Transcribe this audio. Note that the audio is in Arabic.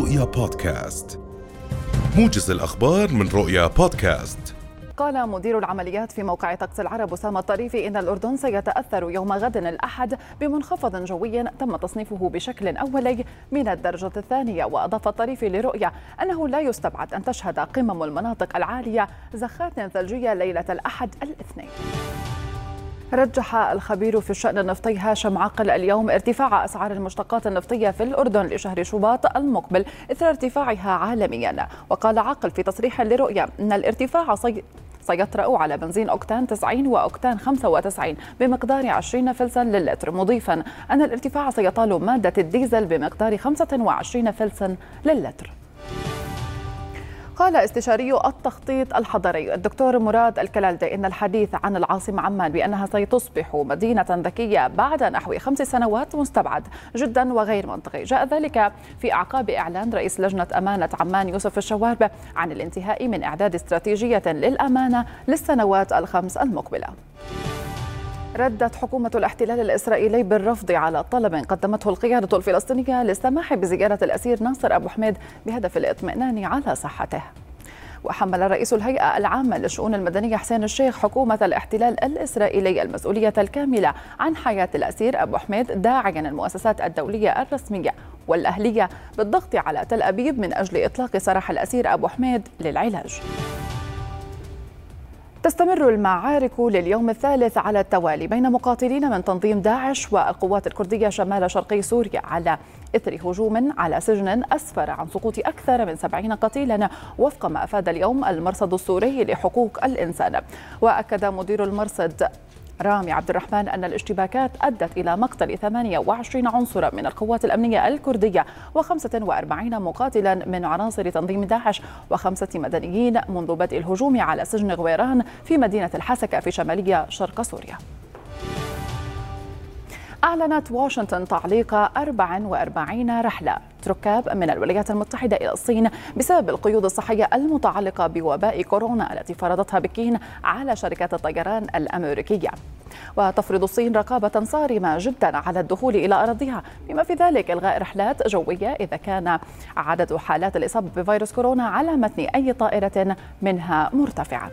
رؤيا بودكاست. موجز الأخبار من رؤيا بودكاست. قال مدير العمليات في موقع طقس العرب أسامة الطريفي إن الأردن سيتأثر يوم غد الأحد بمنخفض جوي تم تصنيفه بشكل أولي من الدرجة الثانية. وأضاف الطريفي لرؤية أنه لا يستبعد أن تشهد قمم المناطق العالية زخات ثلجية ليلة الأحد الاثنين. رجح الخبير في الشأن النفطي هاشم عاقل اليوم ارتفاع أسعار المشتقات النفطية في الأردن لشهر شباط المقبل إثر ارتفاعها عالميا. وقال عاقل في تصريح لرؤية أن الارتفاع صي... سيطرأ على بنزين أوكتان 90 وأوكتان 95 بمقدار 20 فلسا للتر مضيفا أن الارتفاع سيطال مادة الديزل بمقدار 25 فلسا للتر. قال استشاري التخطيط الحضري الدكتور مراد الكلالدي إن الحديث عن العاصمة عمان بأنها ستصبح مدينة ذكية بعد نحو خمس سنوات مستبعد جدا وغير منطقي. جاء ذلك في أعقاب إعلان رئيس لجنة أمانة عمان يوسف الشوارب عن الانتهاء من إعداد استراتيجية للأمانة للسنوات الخمس المقبلة. ردت حكومة الاحتلال الإسرائيلي بالرفض على طلب قدمته القيادة الفلسطينية للسماح بزيارة الأسير ناصر أبو حميد بهدف الاطمئنان على صحته. وحمل رئيس الهيئة العامة للشؤون المدنية حسين الشيخ حكومة الاحتلال الإسرائيلي المسؤولية الكاملة عن حياة الأسير أبو حميد داعيا المؤسسات الدولية الرسمية والأهلية بالضغط على تل أبيب من أجل إطلاق سراح الأسير أبو حميد للعلاج. تستمر المعارك لليوم الثالث على التوالي بين مقاتلين من تنظيم داعش والقوات الكردية شمال شرقي سوريا على إثر هجوم على سجن أسفر عن سقوط أكثر من سبعين قتيلا وفق ما أفاد اليوم المرصد السوري لحقوق الإنسان. وأكد مدير المرصد رامي عبد الرحمن أن الاشتباكات أدت إلى مقتل 28 عنصرا من القوات الأمنية الكردية و45 مقاتلا من عناصر تنظيم داعش وخمسة مدنيين منذ بدء الهجوم على سجن غويران في مدينة الحسكة في شمالية شرق سوريا. أعلنت واشنطن تعليق 44 رحلة. ركاب من الولايات المتحدة إلى الصين بسبب القيود الصحية المتعلقة بوباء كورونا التي فرضتها بكين على شركات الطيران الأمريكية. وتفرض الصين رقابة صارمة جدا على الدخول إلى أراضيها بما في ذلك إلغاء رحلات جوية إذا كان عدد حالات الإصابة بفيروس كورونا على متن أي طائرة منها مرتفعا.